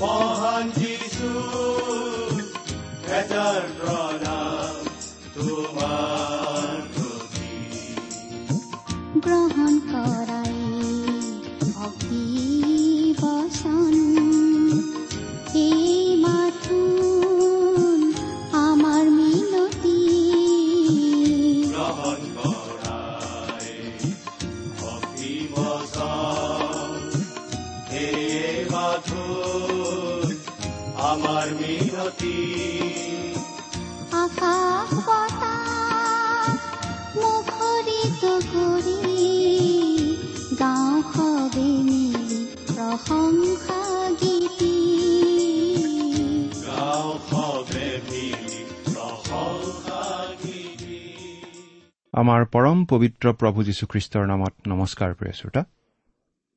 মহান যিছু ভেটাৰ প্ৰণাম তোমাৰ গ্ৰহণ কৰাই ভক্তি বচন আমাৰ পৰম পবিত্ৰ প্ৰভু যীশুখ্ৰীষ্টৰ নামত নমস্কাৰ প্ৰিয় শ্ৰোতা।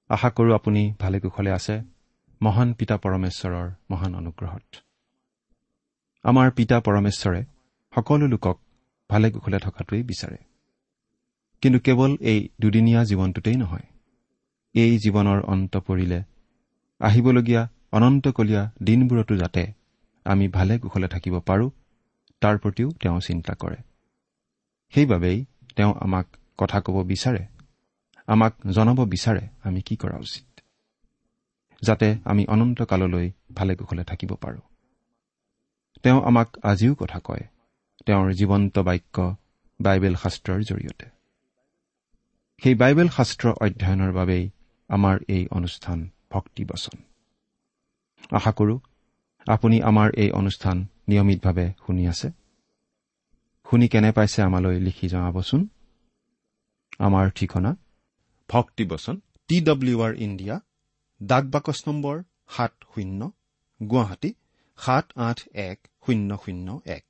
আশা কৰোঁ আপুনি ভালে কুশলে আছে। মহান পিতা পৰমেশ্বৰৰ মহান অনুগ্ৰহত। আমাৰ পিতা পৰমেশ্বৰে সকলো লোকক ভালে কুশলে থকাটোৱেই বিচাৰে। কিন্তু কেৱল এই দুদিনীয়া জীৱনটোতেই নহয় এই জীৱনৰ অন্ত পৰিলে আহিবলগীয়া অনন্তকলীয়া দিনবোৰতো যাতে আমি ভালে কুশলে থাকিব পাৰোঁ তাৰ প্ৰতিও তেওঁ চিন্তা কৰে। সেইবাবেই তেওঁ আমাক কথা ক'ব বিচাৰে আমাক জনাব বিচাৰে আমি কি কৰা উচিত? যাতে আমি অনন্তকাললৈ ভালে কুশলে থাকিব পাৰোঁ। তেওঁ আমাক আজিও কথা কয় তেওঁৰ জীৱন্ত বাক্য বাইবেল শাস্ত্ৰৰ জৰিয়তে। সেই বাইবেল শাস্ত্ৰ অধ্যয়নৰ বাবেই আমাৰ এই অনুষ্ঠান ভক্তিবচন। আশা কৰোঁ আপুনি আমাৰ এই অনুষ্ঠান নিয়মিতভাৱে শুনি আছে। শুনি কেনে পাইছে আমালৈ লিখি জনাবচোন। আমাৰ ঠিকনা। ভক্তিবচন টি ডব্লিউ আৰ ইণ্ডিয়া ডাক বাকচ নম্বৰ সাত শূন্য গুৱাহাটী সাত আঠ এক শূন্য শূন্য এক।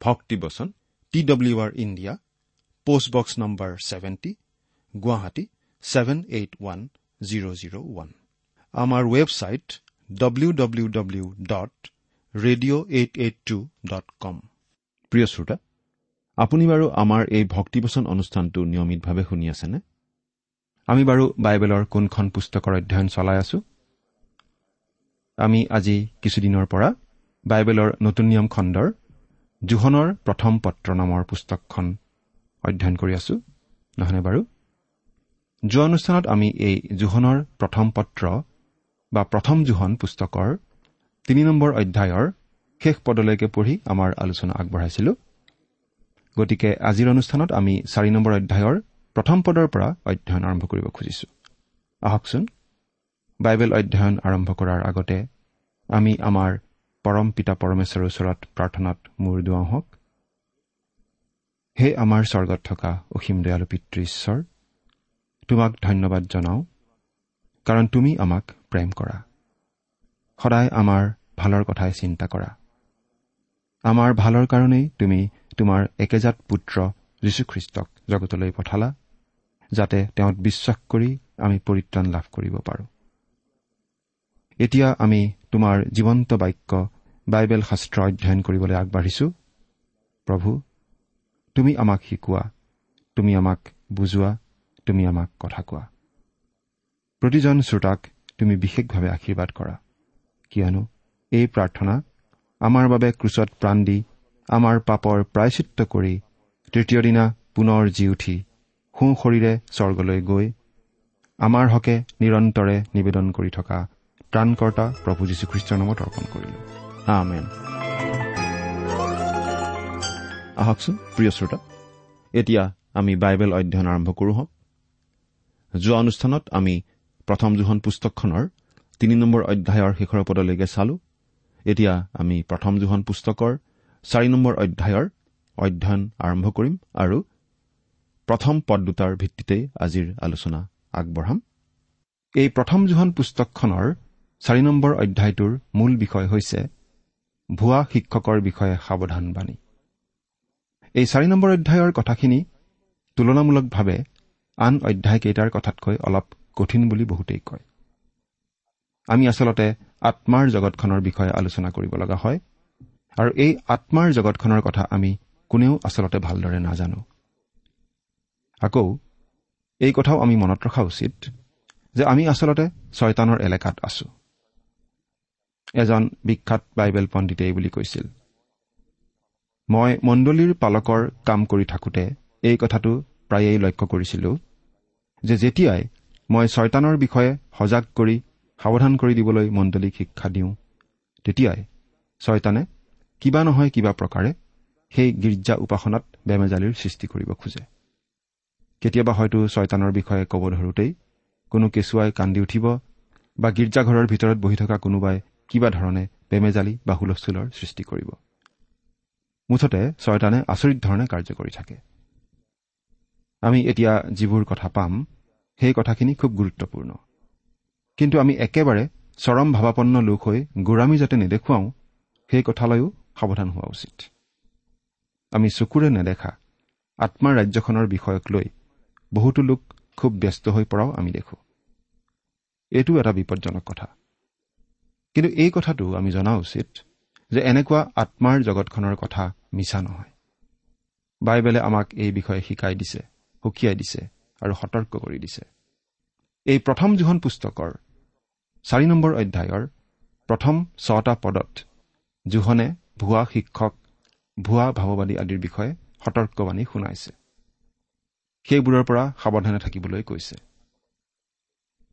ভক্তিবচন T W R India post box number seventy Guwahati seven eight one zero' zero' one. আমাৰ website W W W dot radio' eight eight two dot com. প্ৰিয় শ্ৰোতা আপুনি বাৰু আমাৰ এই ভক্তিবচন অনুষ্ঠানটো নিয়মিতভাৱে শুনি আছেনে? আমি বাৰু বাইবেলৰ কোনখন পুস্তকৰ অধ্যয়ন চলাই আছো? আমি আজি কিছুদিনৰ পৰা বাইবেলৰ নতুন নিয়ম খণ্ডৰ জোহনৰ প্ৰথম পত্ৰ নামৰ পুস্তকখন অধ্যয়ন কৰি আছো। নহয়নে বাৰু? যোৱা অনুষ্ঠানত আমি এই জোহনৰ প্ৰথম পত্ৰ বা প্ৰথম জোহন পুস্তকৰ তিনি নম্বৰ অধ্যায়ৰ শেষ পদলৈকে পঢ়ি আমাৰ আলোচনা আগবঢ়াইছিলো। গতিকে আজিৰ অনুষ্ঠানত আমি চাৰি নম্বৰ অধ্যায়ৰ প্ৰথম পদৰ পৰা অধ্যয়ন আৰম্ভ কৰিব খুজিছো। আহকচোন। বাইবেল অধ্যয়ন আৰম্ভ কৰাৰ আগতে আমি আমাৰ পৰম পিতা পৰমেশ্বৰৰ ওচৰত প্ৰাৰ্থনাত মূৰ দুৱাওঁ হওক। হে আমাৰ স্বৰ্গত থকা অসীম দয়ালু পিতৃ ঈশ্বৰ তোমাক ধন্যবাদ জনাওঁ কাৰণ তুমি আমাক প্ৰেম কৰা। সদায় আমাৰ ভালৰ কথাই চিন্তা কৰা। আমাৰ ভালৰ কাৰণেই তুমি তোমাৰ একেজাত পুত্ৰ যীশুখ্ৰীষ্টক জগতলৈ পঠালা যাতে তেওঁত বিশ্বাস কৰি আমি পৰিত্ৰাণ লাভ কৰিব পাৰোঁ। এতিয়া আমি তোমাৰ জীৱন্ত বাক্য বাইবেল শাস্ত্ৰ অধ্যয়ন কৰিবলৈ আগবাঢ়িছো। প্ৰভু তুমি আমাক শিকোৱা তুমি আমাক বুজোৱা তুমি আমাক কথা কোৱা। প্ৰতিজন শ্ৰোতাক তুমি বিশেষভাৱে আশীৰ্বাদ কৰা। কিয়নো এই প্ৰাৰ্থনা আমাৰ বাবে ক্ৰুচত প্ৰাণ দি আমাৰ পাপৰ প্ৰায়চিত্ৰ কৰি তৃতীয় দিনা পুনৰ জি উঠি সোঁ শৰীৰে স্বৰ্গলৈ গৈ আমাৰ হকে নিৰন্তৰে নিবেদন কৰি থকা ত্ৰাণকৰ্তা প্ৰভু যীশুখ্ৰীষ্টৰ নামত অৰ্পণ কৰিলো। আমেন। আহকচোন প্ৰিয় শ্ৰোতা এতিয়া আমি বাইবেল অধ্যয়ন আৰম্ভ কৰোঁ হওক যোৱা অনুষ্ঠানত আমি প্ৰথম দুখন পুস্তকখনৰ তিনি নম্বৰ অধ্যায়ৰ শেষৰ পদলৈকে চালো। এতিয়া আমি প্ৰথম দুখন পুস্তকৰ চাৰি নম্বৰ অধ্যায়ৰ অধ্যয়ন আৰম্ভ কৰিম আৰু প্ৰথম পদ দুটাৰ ভিত্তিতেই আজিৰ আলোচনা আগবঢ়াম। এই প্ৰথম দুখন পুস্তকখনৰ চাৰি নম্বৰ অধ্যায়টোৰ মূল বিষয় হৈছে ভুৱা শিক্ষকৰ বিষয়ে সাৱধানবাণী এই চাৰি নম্বৰ অধ্যায়ৰ কথাখিনি তুলনামূলকভাৱে আন অধ্যায়কেইটাৰ কথাতকৈ অলপ কঠিন বুলি বহুতেই কয়। আমি আচলতে আত্মাৰ জগতখনৰ বিষয়ে আলোচনা কৰিব লগা হয়। আৰু এই আত্মাৰ জগতখনৰ কথা আমি কোনেও আচলতে ভালদৰে নাজানো। আকৌ এই কথাও আমি মনত ৰখা উচিত যে আমি আচলতে ছয়তানৰ এলেকাত আছো। এজন বিখ্যাত বাইবেল পণ্ডিতে বুলি কৈছিল মই মণ্ডলীৰ পালকৰ কাম কৰি থাকোঁতে এই কথাটো প্ৰায়েই লক্ষ্য কৰিছিলো যে যেতিয়াই মই ছয়তানৰ বিষয়ে সজাগ কৰি সাৱধান কৰি দিবলৈ মণ্ডলীক শিক্ষা দিওঁ তেতিয়াই ছয়তানে কিবা নহয় কিবা প্ৰকাৰে সেই গীৰ্জা উপাসনাত বেমেজালিৰ সৃষ্টি কৰিব খোজে। কেতিয়াবা হয়তো ছয়তানৰ বিষয়ে ক'ব ধৰোতেই কোনো কেঁচুৱাই কান্দি উঠিব বা গীৰ্জাঘৰৰ ভিতৰত বহি থকা কোনোবাই কিবা ধৰণে বেমেজালি বা হুলস্থুলৰ সৃষ্টি কৰিব। মুঠতে ছয়তানে আচৰিত ধৰণে কাৰ্য কৰি থাকে। আমি এতিয়া যিবোৰ কথা পাম সেই কথাখিনি খুব গুৰুত্বপূৰ্ণ। কিন্তু আমি একেবাৰে চৰম ভাৱাপন্ন লোক হৈ গোৰামী যাতে নেদেখুৱাওঁ সেই কথালৈও সাৱধান হোৱা উচিত। আমি চকুৰে নেদেখা আত্মাৰ ৰাজ্যখনৰ বিষয়ক লৈ বহুতো লোক খুব ব্যস্ত হৈ পৰাও আমি দেখো। এইটো এটা বিপদজনক কথা। কিন্তু এই কথাটো আমি জনা উচিত যে এনেকুৱা আত্মাৰ জগতখনৰ কথা মিছা নহয়। বাইবেলে আমাক এই বিষয়ে শিকাই দিছে সুকীয়াই দিছে আৰু সতৰ্ক কৰি দিছে। এই প্ৰথম যিখন পুস্তকৰ চাৰি নম্বৰ অধ্যায়ৰ প্ৰথম ছটা পদত জোহনে ভুৱা শিক্ষক ভুৱা ভাৱবাদী আদিৰ বিষয়ে সতৰ্কবাণী শুনাইছে। সেইবোৰৰ পৰা সাৱধানে থাকিবলৈ কৈছে।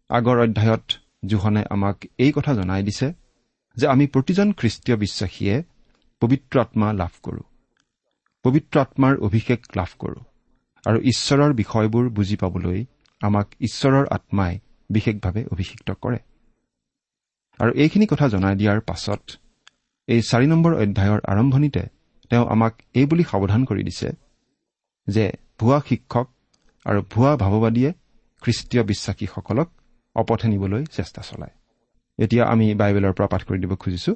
আগৰ অধ্যায়ত জোহনে আমাক এই কথা জনাই দিছে যে আমি প্ৰতিজন খ্ৰীষ্টীয় বিশ্বাসীয়ে পবিত্ৰ আত্মা লাভ কৰোঁ। পবিত্ৰ আত্মাৰ অভিষেক লাভ কৰোঁ আৰু ঈশ্বৰৰ বিষয়বোৰ বুজি পাবলৈ আমাক ঈশ্বৰৰ আত্মাই বিশেষভাৱে অভিষিক্ত কৰে। আৰু এইখিনি কথা জনাই দিয়াৰ পাছত এই চাৰি নম্বৰ অধ্যায়ৰ আৰম্ভণিতে তেওঁ আমাক এই বুলি সাৱধান কৰি দিছে যে ভুৱা শিক্ষক আৰু ভুৱা ভাৱবাদীয়ে খ্ৰীষ্টীয় বিশ্বাসীসকলক অপথে নিবলৈ চেষ্টা চলায়। এতিয়া আমি বাইবেলৰ পৰা পাঠ কৰি দিব খুজিছো।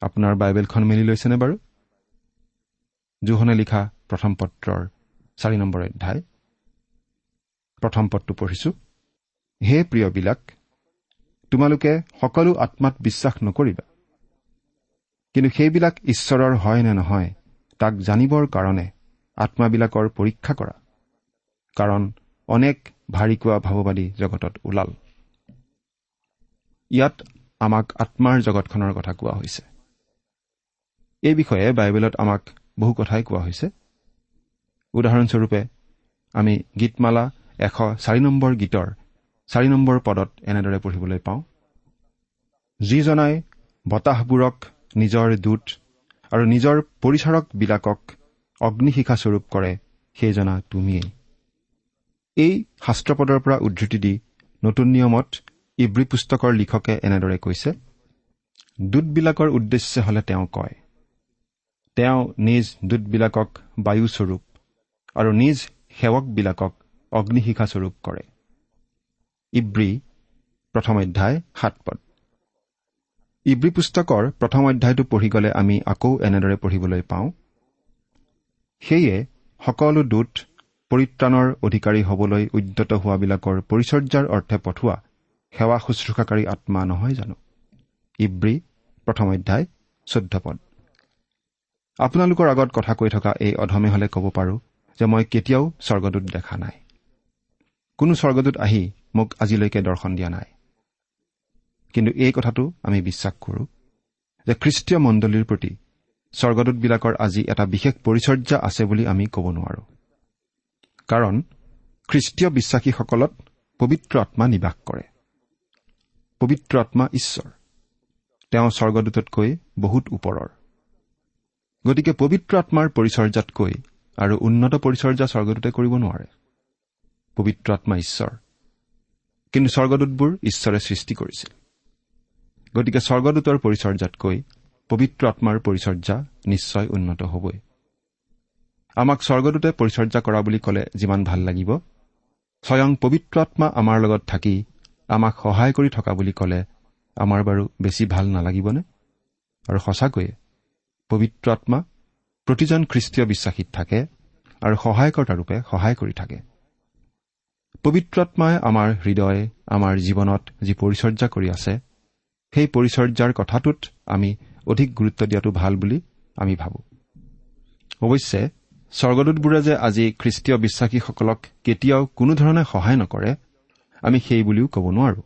আপোনাৰ বাইবেলখন মেলি লৈছেনে বাৰু? জোহনে লিখা প্ৰথম পত্ৰৰ চাৰি নম্বৰ অধ্যায়। প্ৰথম পদটো পঢ়িছো। হে প্ৰিয়বিলাক তোমালোকে সকলো আত্মাত বিশ্বাস নকৰিবা। কিন্তু সেইবিলাক ঈশ্বৰৰ হয় নে নহয় তাক জানিবৰ কাৰণে আত্মাবিলাকৰ পৰীক্ষা কৰা। কাৰণ অনেক ভাৰিকোৱা ভাৱবাদী জগতত ওলাল। ইয়াত আমাক আত্মাৰ জগতখনৰ কথা কোৱা হৈছে। এই বিষয়ে বাইবেলত আমাক বহু কথাই কোৱা হৈছে। উদাহৰণস্বৰূপে আমি গীতমালা এশ চাৰি নম্বৰ গীতৰ চাৰি নম্বৰ পদত এনেদৰে পঢ়িবলৈ পাওঁ। যিজনাই বতাহবোৰক নিজৰ দূত আৰু নিজৰ পৰিচাৰকবিলাকক অগ্নিশিখাস্বৰূপ কৰে সেইজনা তুমিয়েই। এই শাস্ত্ৰপদৰ পৰা উদ্ধৃতি দি নতুন নিয়মত ইব্ৰী পুস্তকৰ লিখকে এনেদৰে কৈছে দূতবিলাকৰ উদ্দেশ্য হলে তেওঁ কয় তেওঁ নিজ দূতবিলাকক বায়ুস্বৰূপ আৰু নিজ সেৱকবিলাকক অগ্নিশিখাস্বৰূপ কৰে। ইব্ৰী প্ৰথম অধ্যায় সাত পদ। ইব্ৰী পুস্তকৰ প্ৰথম অধ্যায়টো পঢ়ি গ'লে আমি আকৌ এনেদৰে পঢ়িবলৈ পাওঁ। সেয়ে সকলো দূত পৰিত্ৰাণৰ অধিকাৰী হবলৈ উদ্যত হোৱাবিলাকৰ পৰিচৰ্যাৰ অৰ্থে পঠোৱা সেৱা শুশ্ৰূষাকাৰী আত্মা নহয় জানো? ইব্ৰী প্ৰথম অধ্যায় চৈধ্য পদ। আপোনালোকৰ আগত কথা কৈ থকা এই অধমে হলে ক'ব পাৰোঁ যে মই কেতিয়াও স্বৰ্গদূত দেখা নাই। কোনো স্বৰ্গদূত আহি মোক আজিলৈকে দৰ্শন দিয়া নাই। কিন্তু এই কথাটো আমি বিশ্বাস কৰোঁ যে খ্ৰীষ্টীয় মণ্ডলীৰ প্ৰতি স্বৰ্গদূতবিলাকৰ আজি এটা বিশেষ পৰিচৰ্যা আছে বুলি আমি ক'ব নোৱাৰো। কাৰণ খ্ৰীষ্টীয় বিশ্বাসীসকলত পবিত্ৰ আত্মা নিবাস কৰে। পবিত্ৰ আত্মা ঈশ্বৰ। তেওঁ স্বৰ্গদূততকৈ বহুত ওপৰৰ। গতিকে পবিত্ৰ আত্মাৰ পৰিচৰ্যাতকৈ আৰু উন্নত পৰিচৰ্যা স্বৰ্গদূতে কৰিব নোৱাৰে। পবিত্ৰ আত্মা ঈশ্বৰ। কিন্তু স্বৰ্গদূতবোৰ ঈশ্বৰে সৃষ্টি কৰিছিল। গতিকে স্বৰ্গদূতৰ পৰিচৰ্যাতকৈ পবিত্ৰ আত্মাৰ পৰিচৰ্যা নিশ্চয় উন্নত হ'বই। আমাক স্বৰ্গদূতে পৰিচৰ্যা কৰা বুলি ক'লে যিমান ভাল লাগিব। স্বয়ং পবিত্ৰ আত্মা আমাৰ লগত থাকি আমাক সহায় কৰি থকা বুলি ক'লে আমাৰ বাৰু বেছি ভাল নালাগিবনে? আৰু সঁচাকৈয়ে পবিত্ৰ আত্মা প্ৰতিজন খ্ৰীষ্টীয় বিশ্বাসীত থাকে আৰু সহায়কৰ্তাৰূপে সহায় কৰি থাকে। পবিত্ৰ আত্মাই আমাৰ হৃদয় আমাৰ জীৱনত যি পৰিচৰ্যা কৰি আছে সেই পৰিচৰ্যাৰ কথাটোত আমি অধিক গুৰুত্ব দিয়াটো ভাল বুলি আমি ভাবোঁ। অৱশ্যে স্বৰ্গদূতবোৰে যে আজি খ্ৰীষ্টীয় বিশ্বাসীসকলক কেতিয়াও কোনোধৰণে সহায় নকৰে আমি সেই বুলিও ক'ব নোৱাৰো।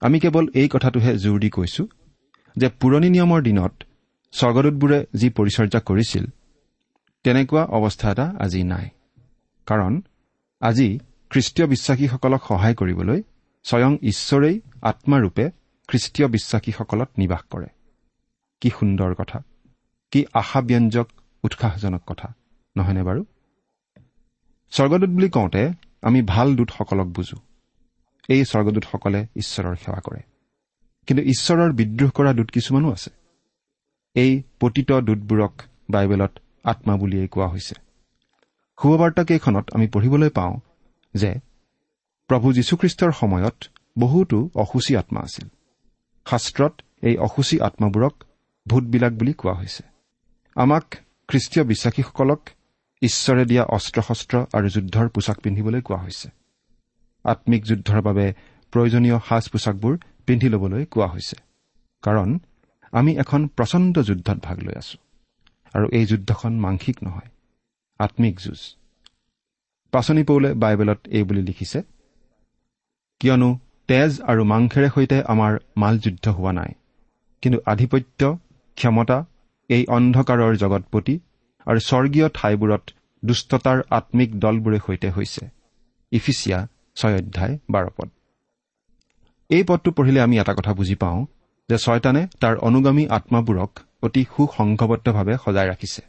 আমি কেৱল এই কথাটোহে জোৰ দি কৈছো যে পুৰণি নিয়মৰ দিনত স্বৰ্গদূতবোৰে যি পৰিচৰ্যা কৰিছিল তেনেকুৱা অৱস্থা এটা আজি নাই। কাৰণ আজি খ্ৰীষ্টীয় বিশ্বাসীসকলক সহায় কৰিবলৈ স্বয়ং ঈশ্বৰেই আত্মাৰূপে খ্ৰীষ্টীয় বিশ্বাসীসকলত নিবাস কৰে। কি সুন্দৰ কথা। কি আশাব্যঞ্জক উৎসাহজনক কথা। নহয়নে বাৰু? স্বৰ্গদূত বুলি কওঁতে আমি ভাল দূতসকলক বুজো। এই স্বৰ্গদূতসকলে ঈশ্বৰৰ সেৱা কৰে। কিন্তু ঈশ্বৰৰ বিদ্ৰোহ কৰা দূত কিছুমানো আছে। এই পতিত দূতবোৰক বাইবেলত আত্মা বুলিয়েই কোৱা হৈছে। শুভবাৰ্তাকেইখনত আমি পঢ়িবলৈ পাওঁ যে প্ৰভু যীশুখ্ৰীষ্টৰ সময়ত বহুতো অসুচী আত্মা আছিল। শাস্ত্ৰত এই অসুচী আত্মাবোৰক ভূতবিলাক বুলি কোৱা হৈছে। আমাক খ্ৰীষ্টীয় বিশ্বাসীসকলক ঈশ্বৰে দিয়া অস্ত্ৰ শস্ত্ৰ আৰু যুদ্ধৰ পোছাক পিন্ধিবলৈ কোৱা হৈছে। আম্মিক যুদ্ধৰ বাবে প্ৰয়োজনীয় সাজ পোছাকবোৰ পিন্ধি ল'বলৈ কোৱা হৈছে। কাৰণ আমি এখন প্ৰচণ্ড যুদ্ধত ভাগ লৈ আছো। আৰু এই যুদ্ধখন মাংসিক নহয় আম্মিক যুঁজ। পাচনি পৌলে বাইবেলত এই বুলি লিখিছে কিয়নো তেজ আৰু মাংসেৰে সৈতে আমাৰ মাল যুদ্ধ হোৱা নাই। কিন্তু আধিপত্য ক্ষমতা এই অন্ধকাৰৰ জগতপতি আৰু স্বৰ্গীয় ঠাইবোৰত দুষ্টতাৰ আম্মিক দলবোৰে সৈতে হৈছে। ইফিচিয়া ছয় অধ্যায় বাৰ পদ। এই পদটো পঢ়িলে আমি এটা কথা বুজি পাওঁ যে ছয়তানে তাৰ অনুগামী আত্মাবোৰক অতি সুসংঘবদ্ধভাৱে সজাই ৰাখিছে।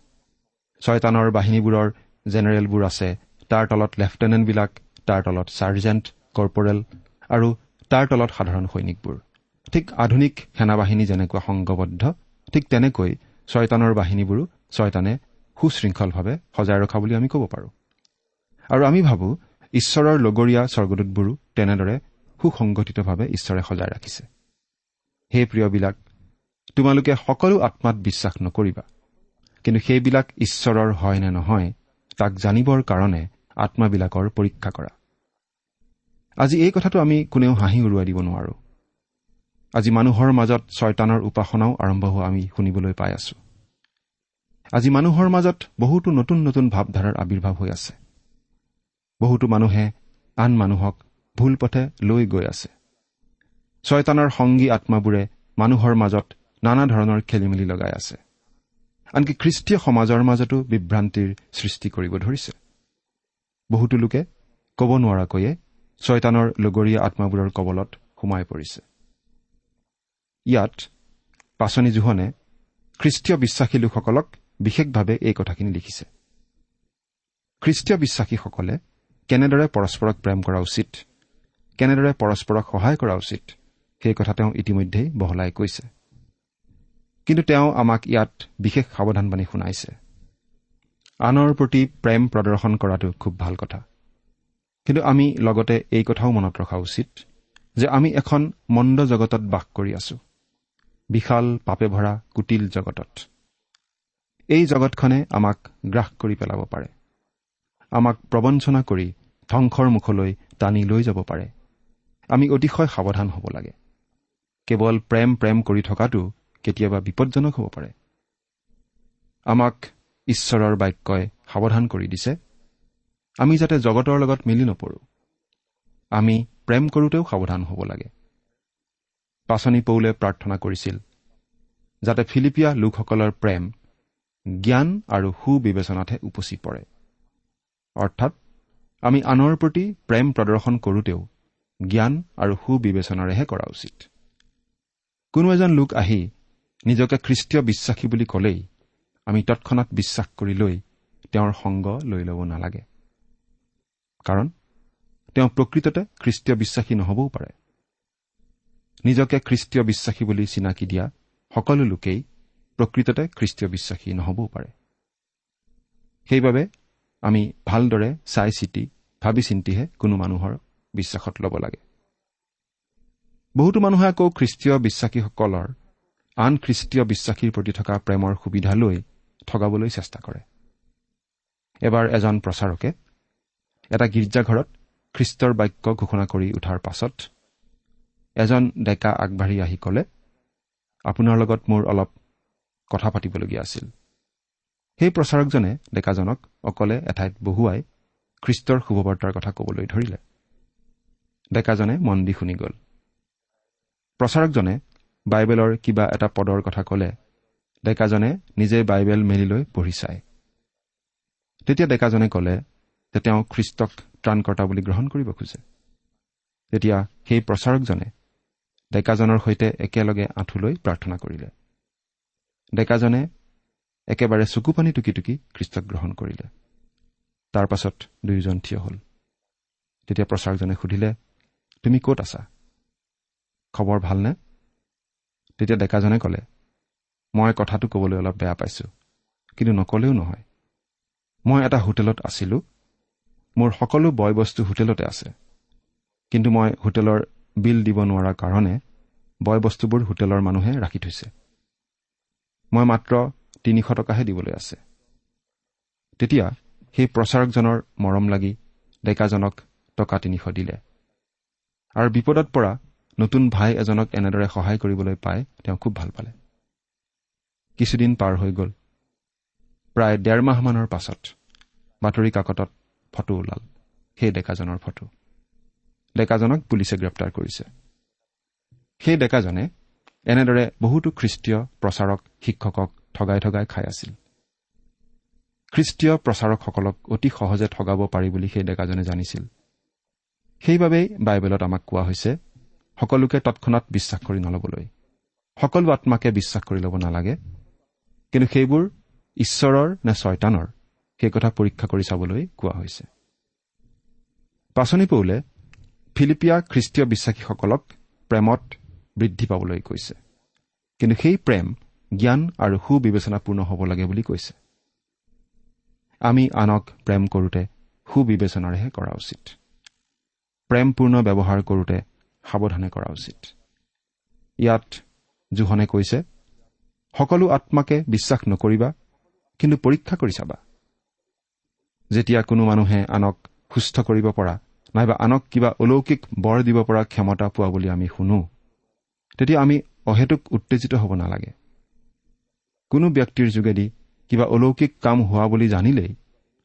ছয়তানৰ বাহিনীবোৰৰ জেনেৰেলবোৰ আছে তাৰ তলত লেফটেনেণ্টবিলাক তাৰ তলত ছাৰ্জেণ্ট কৰ্পৰেল আৰু তাৰ তলত সাধাৰণ সৈনিকবোৰ। ঠিক আধুনিক সেনা বাহিনী যেনেকুৱা সংঘবদ্ধ ঠিক তেনেকৈ ছয়তানৰ বাহিনীবোৰো ছয়তানে সুশৃংখলভাৱে সজাই ৰখা বুলি আমি ক'ব পাৰোঁ। আৰু আমি ভাবোঁ ঈশ্বৰৰ লগৰীয়া স্বৰ্গদূতবোৰো তেনেদৰে সুসংগঠিতভাৱে ঈশ্বৰে সজাই ৰাখিছে। হে প্ৰিয়বিলাক তোমালোকে সকলো আত্মাত বিশ্বাস নকৰিবা। কিন্তু সেইবিলাক ঈশ্বৰৰ হয় নে নহয় তাক জানিবৰ কাৰণে আত্মাবিলাকৰ পৰীক্ষা কৰা। আজি এই কথাটো আমি কোনেও হাঁহি উৰুৱাই দিব নোৱাৰো। আজি মানুহৰ মাজত ছয়তানৰ উপাসনাও আৰম্ভ হোৱা আমি শুনিবলৈ পাই আছো। আজি মানুহৰ মাজত বহুতো নতুন নতুন ভাৱধাৰাৰ আৱিৰ্ভাৱ হৈ আছে। বহুতো মানুহে আন মানুহক ভুল পথে লৈ গৈ আছে। ছয়তানৰ সংগী আত্মাবোৰে মানুহৰ মাজত নানা ধৰণৰ খেলি মেলি লগাই আছে। আনকি খ্ৰীষ্টীয় সমাজৰ মাজতো বিভ্ৰান্তিৰ সৃষ্টি কৰিব ধৰিছে। বহুতো লোকে ক'ব নোৱাৰাকৈয়ে ছয়তানৰ লগৰীয়া আত্মাবোৰৰ কবলত সোমাই পৰিছে। ইয়াত পাচনি জোহনে খ্ৰীষ্টীয় বিশ্বাসী লোকসকলক বিশেষভাৱে এই কথাখিনি লিখিছে। খ্ৰীষ্টীয় বিশ্বাসীসকলে কেনেদৰে পৰস্পৰক প্ৰেম কৰা উচিত কেনেদৰে পৰস্পৰক সহায় কৰা উচিত সেই কথা তেওঁ ইতিমধ্যেই বহলাই কৈছে। কিন্তু তেওঁ আমাক ইয়াত বিশেষ সাৱধানবাণী শুনাইছে। আনৰ প্ৰতি প্ৰেম প্ৰদৰ্শন কৰাটো খুব ভাল কথা। কিন্তু আমি লগতে এই কথাও মনত ৰখা উচিত যে আমি এখন মন্দ জগতত বাস কৰি আছো। বিশাল পাপে ভৰা কুটিল জগতত। এই জগতখনে আমাক গ্ৰাস কৰি পেলাব পাৰে। আমাক প্ৰবঞ্চনা কৰি ধ্বংসৰ মুখলৈ টানি লৈ যাব পাৰে। আমি অতিশয় সাৱধান হ'ব লাগে। কেৱল প্ৰেম প্ৰেম কৰি থকাটো কেতিয়াবা বিপদজনক হ'ব পাৰে। আমাক ঈশ্বৰৰ বাক্যই সাৱধান কৰি দিছে। আমি যাতে জগতৰ লগত মিলি নপৰোঁ। আমি প্ৰেম কৰোঁতেও সাৱধান হ'ব লাগে। পাচনি পৌলে প্ৰাৰ্থনা কৰিছিল যাতে ফিলিপিয়া লোকসকলৰ প্ৰেম জ্ঞান আৰু সুবিবেচনাতহে উপচি পৰে। অৰ্থাৎ আমি আনৰ প্ৰতি প্ৰেম প্ৰদৰ্শন কৰোঁতেও জ্ঞান আৰু সুবিবেচনাৰেহে কৰা উচিত। কোনো এজন লোক আহি নিজকে খ্ৰীষ্টীয় বিশ্বাসী বুলি ক'লেই আমি তৎক্ষণাত বিশ্বাস কৰি লৈ তেওঁৰ সংগ লৈ ল'ব নালাগে। কাৰণ তেওঁ প্ৰকৃততে খ্ৰীষ্টীয় বিশ্বাসী নহবও পাৰে। নিজকে খ্ৰীষ্টীয় বিশ্বাসী বুলি চিনাকি দিয়া সকলো লোকেই প্ৰকৃততে খ্ৰীষ্টীয় বিশ্বাসী নহবও পাৰে। সেইবাবে আমি ভালদৰে চাই চিতি ভাবি চিন্তিহে কোনো মানুহৰ বিশ্বাসত ল'ব লাগে। বহুতো মানুহে আকৌ খ্ৰীষ্টীয় বিশ্বাসীসকলৰ আন খ্ৰীষ্টীয় বিশ্বাসীৰ প্ৰতি থকা প্ৰেমৰ সুবিধা লৈ ঠগাবলৈ চেষ্টা কৰে। এবাৰ এজন প্ৰচাৰকে এটা গীৰ্জাঘৰত খ্ৰীষ্টৰ বাক্য ঘোষণা কৰি উঠাৰ পাছত এজন ডেকা আগবাঢ়ি আহি ক'লে আপোনাৰ লগত মোৰ অলপ কথা পাতিবলগীয়া আছিল। সেই প্ৰচাৰকজনে ডেকাজনক অকলে এঠাইত বহুৱাই খ্ৰীষ্টৰ শুভবাৰ্তাৰ কথা ক'বলৈ ধৰিলে। ডেকাজনে মন দি শুনি গ'ল। প্ৰচাৰকজনে বাইবেলৰ কিবা এটা পদৰ কথা ক'লে ডেকাজনে নিজে বাইবেল মেলি লৈ পঢ়ি চায় তেতিয়া ডেকাজনে ক'লে যে তেওঁ খ্ৰীষ্টক ত্ৰাণকৰ্তা বুলি গ্ৰহণ কৰিব খোজে। তেতিয়া সেই প্ৰচাৰকজনে ডেকাজনৰ সৈতে একেলগে আঁঠুলৈ প্ৰাৰ্থনা কৰিলে। ডেকাজনে একেবাৰে চকু পানী টুকি টুকি খ্ৰীষ্টক গ্ৰহণ কৰিলে। তাৰ পাছত দুয়োজন থিয় হ'ল। তেতিয়া প্ৰচাৰকজনে সুধিলে তুমি ক'ত আছা? খবৰ ভালনে? তেতিয়া ডেকাজনে ক'লে মই কথাটো ক'বলৈ অলপ বেয়া পাইছোঁ কিন্তু নক'লেও নহয়। মই এটা হোটেলত আছিলোঁ মোৰ সকলো বয় বস্তু হোটেলতে আছে। কিন্তু মই হোটেলৰ বিল দিব নোৱাৰাৰ কাৰণে বয় বস্তুবোৰ হোটেলৰ মানুহে ৰাখি থৈছে। মই মাত্ৰ তিনিশ টকাহে দিবলৈ আছে। তেতিয়া সেই প্ৰচাৰকজনৰ মৰম লাগি ডেকাজনক টকা তিনিশ দিলে। আৰু বিপদত পৰা নতুন ভাই এজনক এনেদৰে সহায় কৰিবলৈ পাই তেওঁ খুব ভাল পালে। কিছুদিন পাৰ হৈ গ'ল। প্ৰায় ডেৰ মাহমানৰ পাছত বাতৰি কাকতত ফটো ওলাল। সেই ডেকাজনৰ ফটো। ডেকাজনক পুলিচে গ্ৰেপ্তাৰ কৰিছে। সেই ডেকাজনে এনেদৰে বহুতো খ্ৰীষ্টীয় প্ৰচাৰক শিক্ষকক ঠগাই ঠগাই খাই আছিল। খ্ৰীষ্টীয় প্ৰচাৰকসকলক অতি সহজে ঠগাব পাৰি বুলি সেই ডেকাজনে জানিছিল। সেইবাবেই বাইবেলত আমাক কোৱা হৈছে সকলোকে তৎক্ষণাত বিশ্বাস কৰি নল'বলৈ। সকলো আত্মাকে বিশ্বাস কৰি ল'ব নালাগে। কিন্তু সেইবোৰ ঈশ্বৰৰ নে ছয়তানৰ? সেই কথা পৰীক্ষা কৰি চাবলৈ কোৱা হৈছে। পাচনি পৌলে ফিলিপিয়া খ্ৰীষ্টীয় বিশ্বাসীসকলক প্ৰেমত বৃদ্ধি পাবলৈ কৈছে। কিন্তু সেই প্ৰেম জ্ঞান আৰু সুবিবেচনাপূৰ্ণ হ'ব লাগে বুলি কৈছে। আমি আনক প্ৰেম কৰোঁতে সুবিবেচনাৰেহে কৰা উচিত। প্ৰেমপূৰ্ণ ব্যৱহাৰ কৰোঁতে সাৱধানে কৰা উচিত। ইয়াত জোহনে কৈছে সকলো আত্মাকে বিশ্বাস নকৰিবা কিন্তু পৰীক্ষা কৰি চাবা। যেতিয়া কোনো মানুহে আনক সুস্থ কৰিব পৰা নাইবা আনক কিবা অলৌকিক বৰ দিব পৰা ক্ষমতা পোৱা বুলি আমি শুনো তেতিয়া আমি অহেতুক উত্তেজিত হ'ব নালাগে। কোনো ব্যক্তিৰ যোগেদি কিবা অলৌকিক কাম হোৱা বুলি জানিলেই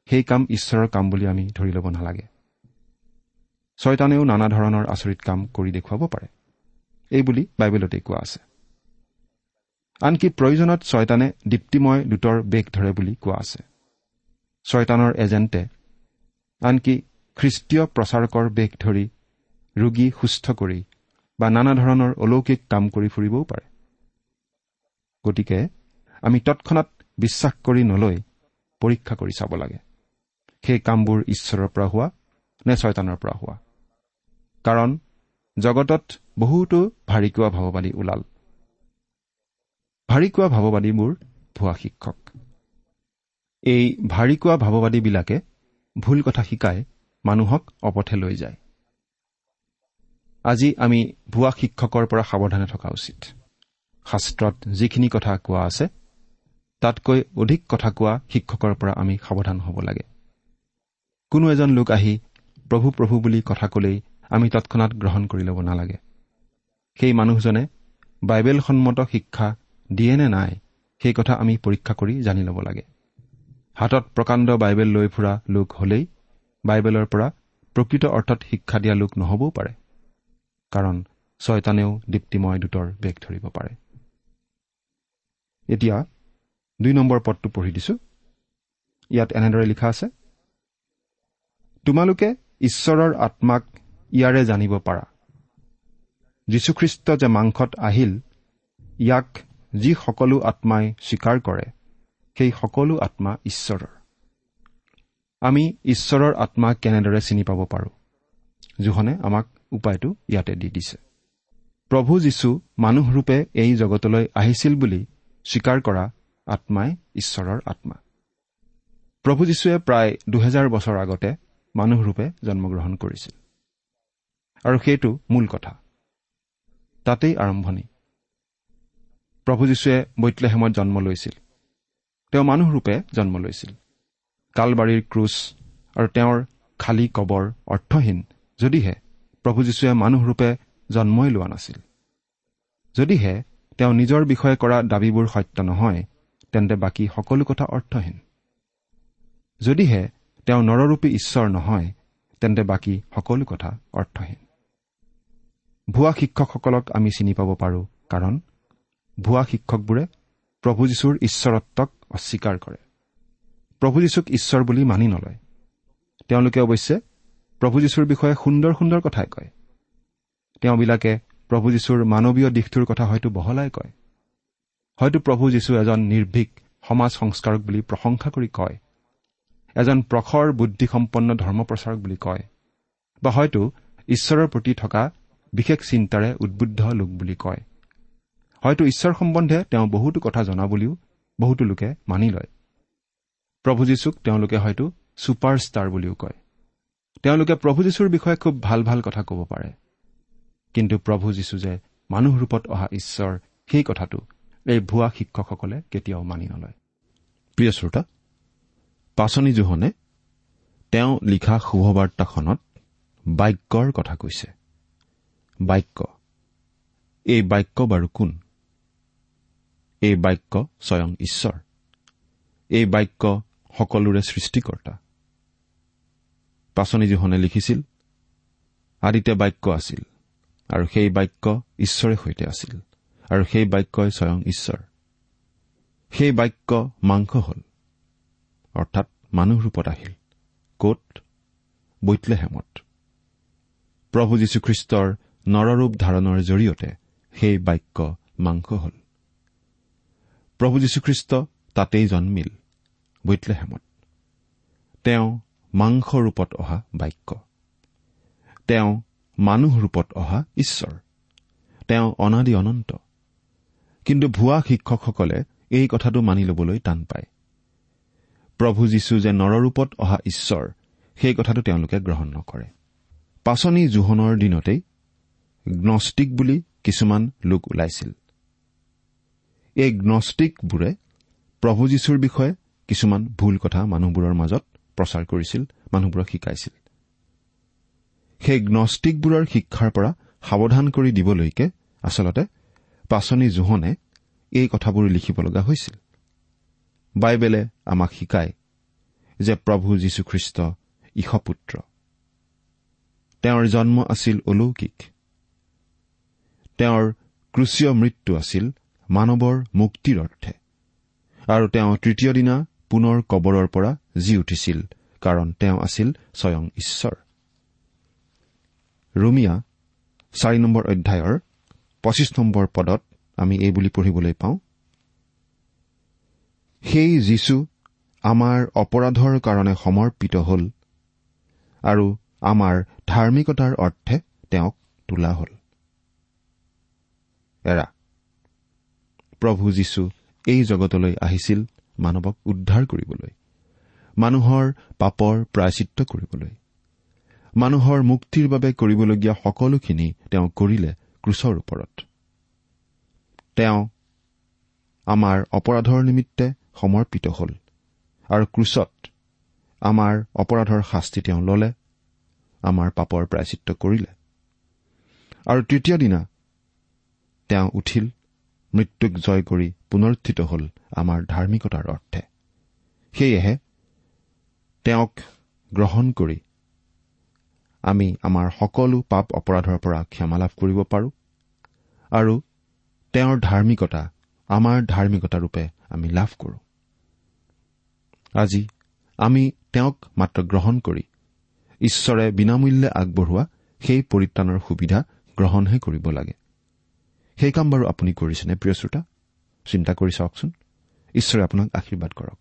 সেই কাম ঈশ্বৰৰ কাম বুলি আমি ধৰি ল'ব নালাগে। ছয়তানেও নানা ধৰণৰ আচৰিত কাম কৰি দেখুৱাব পাৰে। এইবুলি বাইবেলতেই কোৱা আছে। আনকি প্ৰয়োজনত ছয়তানে দীপ্তিময় দূতৰ বেগ ধৰে বুলি কোৱা আছে। ছয়তানৰ এজেণ্টে। আনকি খ্ৰীষ্টীয় প্ৰচাৰকৰ বেগ ধৰি ৰোগী সুস্থ কৰি বা নানা ধৰণৰ অলৌকিক কাম কৰি ফুৰিবও পাৰে। গতিকে আমি তৎক্ষণাত বিশ্বাস কৰি নলৈ পৰীক্ষা কৰি চাব লাগে সেই কামবোৰ ঈশ্বৰৰ পৰা হোৱা নে ছয়তানৰ পৰা হোৱা। কাৰণ জগতত বহুতো ভাৰিকোৱা ভাৱবাদী ওলাল। ভাৰিকোৱা ভাৱবাদীবোৰ ভুৱা শিক্ষক। এই ভাৰিকোৱা ভাৱবাদীবিলাকে ভুল কথা শিকাই মানুহক অপথে লৈ যায়। আজি আমি ভুৱা শিক্ষকৰ পৰা সাৱধানে থকা উচিত। শাস্ত্ৰত যিখিনি কথা কোৱা আছে তাতকৈ অধিক কথা কোৱা শিক্ষকৰ পৰা আমি সাৱধান হ'ব লাগে। কোনো এজন লোক আহি প্ৰভু প্ৰভু বুলি কথা ক'লেই আমি তৎক্ষণাত গ্ৰহণ কৰি ল'ব নালাগে। সেই মানুহজনে বাইবেলসন্মত শিক্ষা দিয়ে নে নাই সেই কথা আমি পৰীক্ষা কৰি জানি ল'ব লাগে। হাতত প্ৰকাণ্ড বাইবেল লৈ ফুৰা লোক হলেই বাইবেলৰ পৰা প্ৰকৃত অৰ্থত শিক্ষা দিয়া লোক নহবও পাৰে। কাৰণ ছয়তানেও দীপ্তিময় দূতৰ বেগ ধৰিব পাৰে। এতিয়া দুই নম্বৰ পদটো পঢ়ি দিছো। ইয়াত এনেদৰে লিখা আছে তোমালোকে ঈশ্বৰৰ আত্মাক ইয়াৰে জানিব পাৰা। যীশুখ্ৰীষ্ট যে মাংসত আহিল ইয়াক যি সকলো আত্মাই স্বীকাৰ কৰে সেই সকলো আত্মা ঈশ্বৰৰ। আমি ঈশ্বৰৰ আত্মা কেনেদৰে চিনি পাব পাৰোঁ? জোহনে আমাক উপায়টো ইয়াতে দি দিছে। প্ৰভু যীশু মানুহৰূপে এই জগতলৈ আহিছিল বুলি স্বীকাৰ কৰা আত্মাই ঈশ্বৰৰ আত্মা। প্ৰভু যীশুৱে প্ৰায় দুহেজাৰ বছৰ আগতে মানুহৰূপে জন্মগ্ৰহণ কৰিছিল। আৰু সেইটো মূল কথা। তাতেই আৰম্ভণি। প্ৰভু যীশুৱে বৈতলেহেমত জন্ম লৈছিল। তেওঁ মানুহৰূপে জন্ম লৈছিল। কালবাৰীৰ ক্ৰুচ আৰু তেওঁৰ খালী কবৰ অৰ্থহীন যদিহে প্ৰভু যীশুৱে মানুহৰূপে জন্মই লোৱা নাছিল। যদিহে তেওঁ নিজৰ বিষয়ে কৰা দাবীবোৰ সত্য নহয় তেন্তে বাকী সকলো কথা অৰ্থহীন। যদিহে তেওঁ নৰৰূপী ঈশ্বৰ নহয় তেন্তে বাকী সকলো কথা অৰ্থহীন। ভুৱা শিক্ষকসকলক আমি চিনি পাব পাৰোঁ কাৰণ ভুৱা শিক্ষকবোৰে প্ৰভু যীশুৰ ঈশ্বৰত্বক অস্বীকাৰ কৰে। প্ৰভু যীশুক ঈশ্বৰ বুলি মানি নলয়। তেওঁলোকে অৱশ্যে প্ৰভু যীশুৰ বিষয়ে সুন্দৰ সুন্দৰ কথাই কয়। তেওঁবিলাকে প্ৰভু যীশুৰ মানৱীয় দিশটোৰ কথা হয়তো বহলাই কয়। হয়তো প্ৰভু যীশু এজন নিৰ্ভীক সমাজ সংস্কাৰক বুলি প্ৰশংসা কৰি কয়। এজন প্ৰখৰ বুদ্ধিসম্পন্ন ধৰ্মপ্ৰচাৰক বুলি কয়। বা হয়তো ঈশ্বৰৰ প্ৰতি থকা বিশেষ চিন্তাৰে উদ্বুদ্ধ লোক বুলি কয়। হয়তো ঈশ্বৰ সম্বন্ধে তেওঁ বহুতো কথা জনা বুলিও বহুতো লোকে মানি লয়। প্ৰভু যীশুক তেওঁলোকে হয়তো ছুপাৰ ষ্টাৰ বুলিও কয়। তেওঁলোকে প্ৰভু যীশুৰ বিষয়ে খুব ভাল ভাল কথা ক'ব পাৰে। কিন্তু প্ৰভু যীশু যে মানুহ ৰূপত অহা ঈশ্বৰ সেই কথাটো এই ভুৱা শিক্ষকসকলে কেতিয়াও মানি নলয়। প্ৰিয় শ্ৰোতা পাচনি জোহনে তেওঁ লিখা শুভবাৰ্তাখনত বাক্যৰ কথা কৈছে। বাক্য এই বাক্য বাৰু কোন? এই বাক্য স্বয়ং ঈশ্বৰ। এই বাক্য সকলোৰে সৃষ্টিকৰ্তা। পাচনি জোহনে লিখিছিল আদিতে বাক্য আছিল আৰু সেই বাক্য ঈশ্বৰে সৈতে আছিল আৰু সেই বাক্যই স্বয়ং ঈশ্বৰ। সেই বাক্য মাংস হ'ল অৰ্থাৎ মানুহ ৰূপত আহিল কত? বৈতলেহেমত। প্ৰভু যীশুখ্ৰীষ্টৰ নৰৰূপ ধাৰণৰ জৰিয়তে সেই বাক্য মাংস হ'ল। প্ৰভু যীশুখ্ৰীষ্ট তাতেই জন্মিল বৈতলেহেমত। তেওঁ মাংস ৰূপত অহা বাক্য। তেওঁ মানুহ ৰূপত অহা ঈশ্বৰ। তেওঁ অনাদি অনন্ত। কিন্তু ভুৱা শিক্ষকসকলে এই কথাটো মানি ল'বলৈ টান পায়। প্ৰভু যীশু যে নৰৰূপত অহা ঈশ্বৰ সেই কথাটো তেওঁলোকে গ্ৰহণ নকৰে। পাচনি জোহনৰ দিনতেই গ্নষ্টিক বুলি কিছুমান লোক ওলাইছিল। এই গ্নষ্টিকবোৰে প্ৰভু যীশুৰ বিষয়ে কিছুমান ভুল কথা মানুহবোৰৰ মাজত প্ৰচাৰ কৰিছিল মানুহবোৰক শিকাইছিল। সেই গ্নষ্টিকবোৰৰ শিক্ষাৰ পৰা সাৱধান কৰি দিবলৈকে আচলতে পাচনি জোহনে এই কথাবোৰ লিখিব লগা হৈছিল। বাইবেলে আমাক শিকায় যে প্ৰভু যীশুখ্ৰীষ্ট ঈশপুত্ৰ তেওঁৰ জন্ম আছিল অলৌকিক। তেওঁৰ ক্ৰুচীয় মৃত্যু আছিল মানৱৰ মুক্তিৰ অৰ্থে। আৰু তেওঁ তৃতীয় দিনা পুনৰ কবৰৰ পৰা জি উঠিছিল কাৰণ তেওঁ আছিল স্বয়ং ঈশ্বৰ। ৰুমিয়া চাৰি নম্বৰ অধ্যায়ৰ পঁচিছ নম্বৰ পদত আমি এই বুলি পঢ়িবলৈ পাওঁ সেই যীশু আমাৰ অপৰাধৰ কাৰণে সমৰ্পিত হ'ল আৰু আমাৰ ধাৰ্মিকতাৰ অৰ্থে তেওঁক তোলা হ'ল। এৰা প্ৰভু যীশু এই জগতলৈ আহিছিল মানৱক উদ্ধাৰ কৰিবলৈ মানুহৰ পাপৰ প্ৰায়চিত্ৰ কৰিবলৈ মানুহৰ মুক্তিৰ বাবে কৰিবলগীয়া সকলোখিনি তেওঁ কৰিলে ক্ৰুচৰ ওপৰত। তেওঁ আমাৰ অপৰাধৰ নিমিত্তে সমৰ্পিত হ'ল আৰু ক্ৰুচত আমাৰ অপৰাধৰ শাস্তি তেওঁ ললে আমাৰ পাপৰ প্ৰায়চিত্ৰ কৰিলে। আৰু তৃতীয় দিনা তেওঁ উঠিল মৃত্যুক জয় কৰি পুনৰুত্থিত হ'ল আমাৰ ধাৰ্মিকতাৰ অৰ্থে। সেয়েহে তেওঁক গ্ৰহণ কৰি আমি আমাৰ সকলো পাপ অপৰাধৰ পৰা ক্ষমা লাভ কৰিব পাৰোঁ আৰু তেওঁৰ ধাৰ্মিকতা আমাৰ ধাৰ্মিকতাৰূপে আমি লাভ কৰোঁ। আজি আমি তেওঁক মাত্ৰ গ্ৰহণ কৰি ঈশ্বৰে বিনামূল্যে আগবঢ়োৱা সেই পৰিত্ৰাণৰ সুবিধা গ্ৰহণহে কৰিব লাগে। সেই কাম বাৰু আপুনি কৰিছেনে প্ৰিয় শ্ৰোতা? চিন্তা কৰি চাওকচোন। ঈশ্বৰে আপোনাক আশীৰ্বাদ কৰক।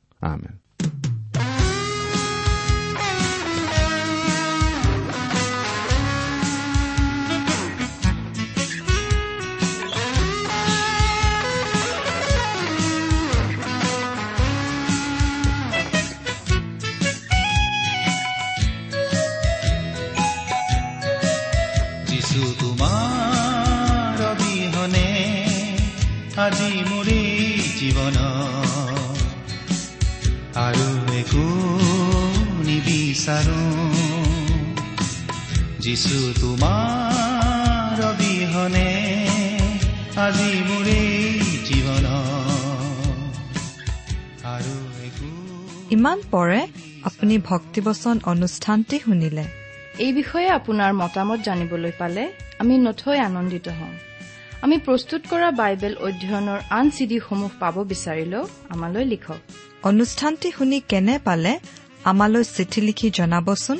যিছু তোমাৰ অবিহনে আজি মোৰ এই জীৱন। আৰু একো ইমান পৰে আপুনি ভক্তিবচন অনুষ্ঠানটি শুনিলে। এই বিষয়ে আপোনাৰ মতামত জানিবলৈ পালে আমি নথৈ আনন্দিত হ'ম আমি প্ৰস্তুত কৰা বাইবেল অধ্যয়নৰ আন চিডিসমূহ পাব বিচাৰিলেও আমালৈ লিখক। অনুষ্ঠানটি শুনি কেনে পালে আমালৈ চিঠি লিখি জনাবচোন।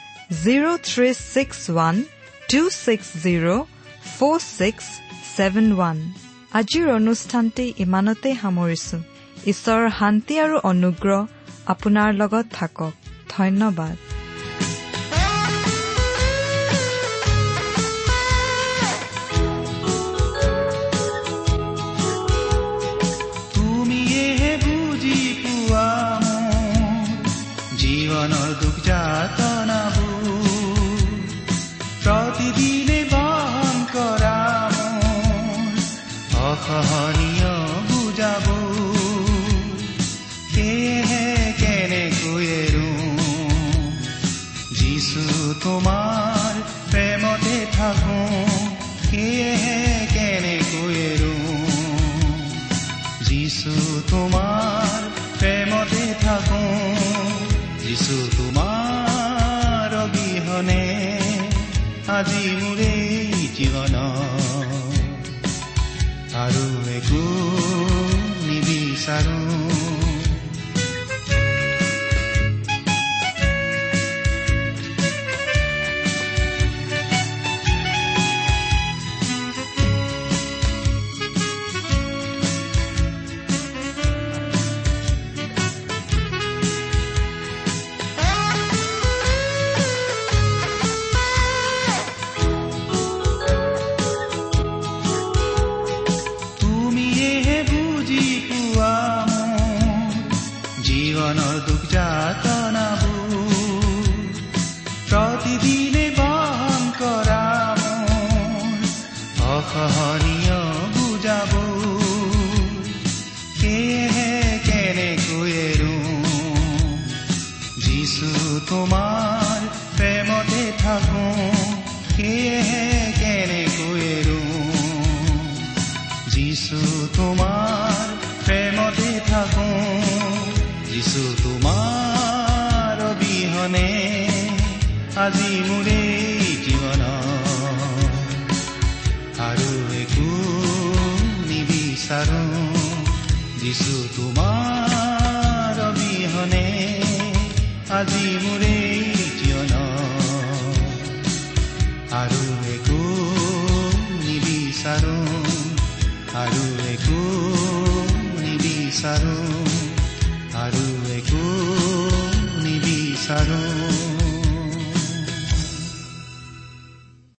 zero' three six one two six zero' four six seven one আজিৰ অনুষ্ঠানটি ইমানতেই সামৰিছো। ঈশ্বৰৰ শান্তি আৰু অনুগ্ৰহ আপোনাৰ লগত থাকক। ধন্যবাদ। যিছু তোমাৰ অবিহনে আজি মোৰ এই জীৱন। আৰু একো নিবিচাৰো তোমাৰ প্ৰেমতে থাকো সেয়েহে কেনেকৈ যিছু তোমাৰ প্ৰেমতে থাকো যিছু তোমাৰ অবিহনে আজি মোৰ আজি মোৰ